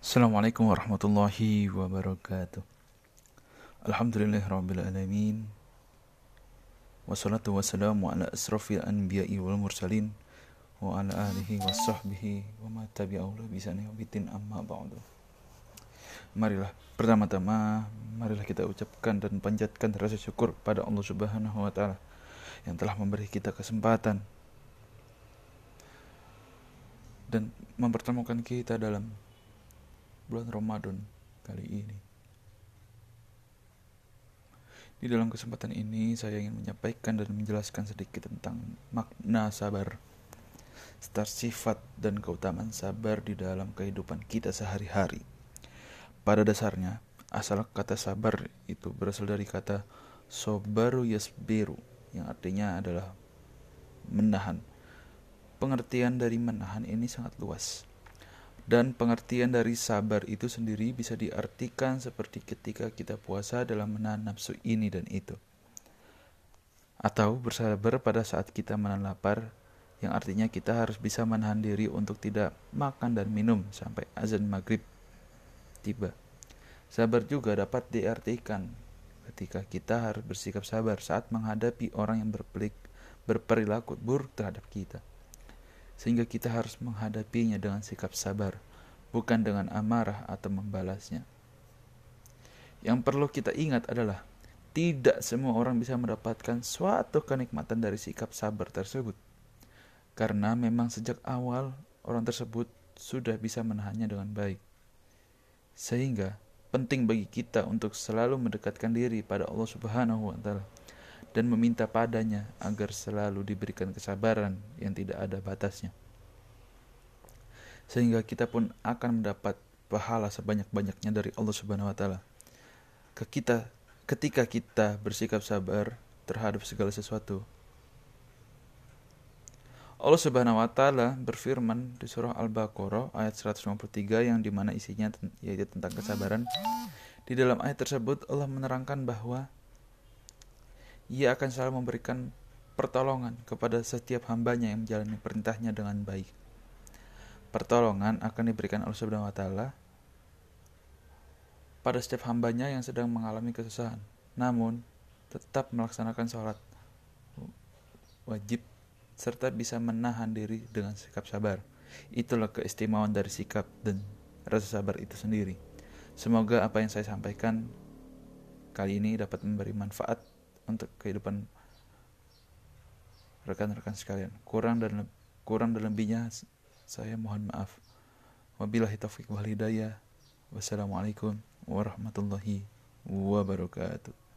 Assalamualaikum warahmatullahi wabarakatuh. Alhamdulillah Rabbil Alamin. Wassalatu wassalamu ala asrafil anbiya'i wal mursalin Wa ala alihi wa sahbihi Wa ma tabi'ahu bisani wabitin amma ba'du. Marilah pertama-tama Marilah kita ucapkan dan panjatkan rasa syukur pada Allah subhanahu wa ta'ala Yang telah memberi kita kesempatan Dan mempertemukan kita dalam bulan Ramadan kali ini. Di dalam kesempatan ini saya ingin menyampaikan dan menjelaskan sedikit tentang makna sabar, serta sifat dan keutamaan sabar di dalam kehidupan kita sehari-hari. Pada dasarnya, asal kata sabar itu berasal dari kata sobaru yasbiru yang artinya adalah menahan. Pengertian dari menahan ini sangat luas dan pengertian dari sabar itu sendiri bisa diartikan seperti ketika kita puasa dalam menahan nafsu ini dan itu. Atau bersabar pada saat kita menahan lapar, yang artinya kita harus bisa menahan diri untuk tidak makan dan minum sampai azan maghrib tiba. Sabar juga dapat diartikan ketika kita harus bersikap sabar saat menghadapi orang yang berperilaku buruk terhadap kita sehingga kita harus menghadapinya dengan sikap sabar, bukan dengan amarah atau membalasnya. Yang perlu kita ingat adalah tidak semua orang bisa mendapatkan suatu kenikmatan dari sikap sabar tersebut. Karena memang sejak awal orang tersebut sudah bisa menahannya dengan baik. Sehingga penting bagi kita untuk selalu mendekatkan diri pada Allah Subhanahu wa taala dan meminta padanya agar selalu diberikan kesabaran yang tidak ada batasnya. Sehingga kita pun akan mendapat pahala sebanyak-banyaknya dari Allah Subhanahu wa taala. Kita ketika kita bersikap sabar terhadap segala sesuatu. Allah Subhanahu wa taala berfirman di surah Al-Baqarah ayat 153 yang di mana isinya yaitu tentang kesabaran. Di dalam ayat tersebut Allah menerangkan bahwa ia akan selalu memberikan pertolongan kepada setiap hambanya yang menjalani perintahnya dengan baik. Pertolongan akan diberikan oleh Subhanahu wa taala pada setiap hambanya yang sedang mengalami kesusahan. Namun, tetap melaksanakan sholat wajib serta bisa menahan diri dengan sikap sabar. Itulah keistimewaan dari sikap dan rasa sabar itu sendiri. Semoga apa yang saya sampaikan kali ini dapat memberi manfaat untuk kehidupan rekan-rekan sekalian. Kurang dan kurang dan lebihnya saya mohon maaf. Wabillahi taufiq wal hidayah. Wassalamualaikum warahmatullahi wabarakatuh.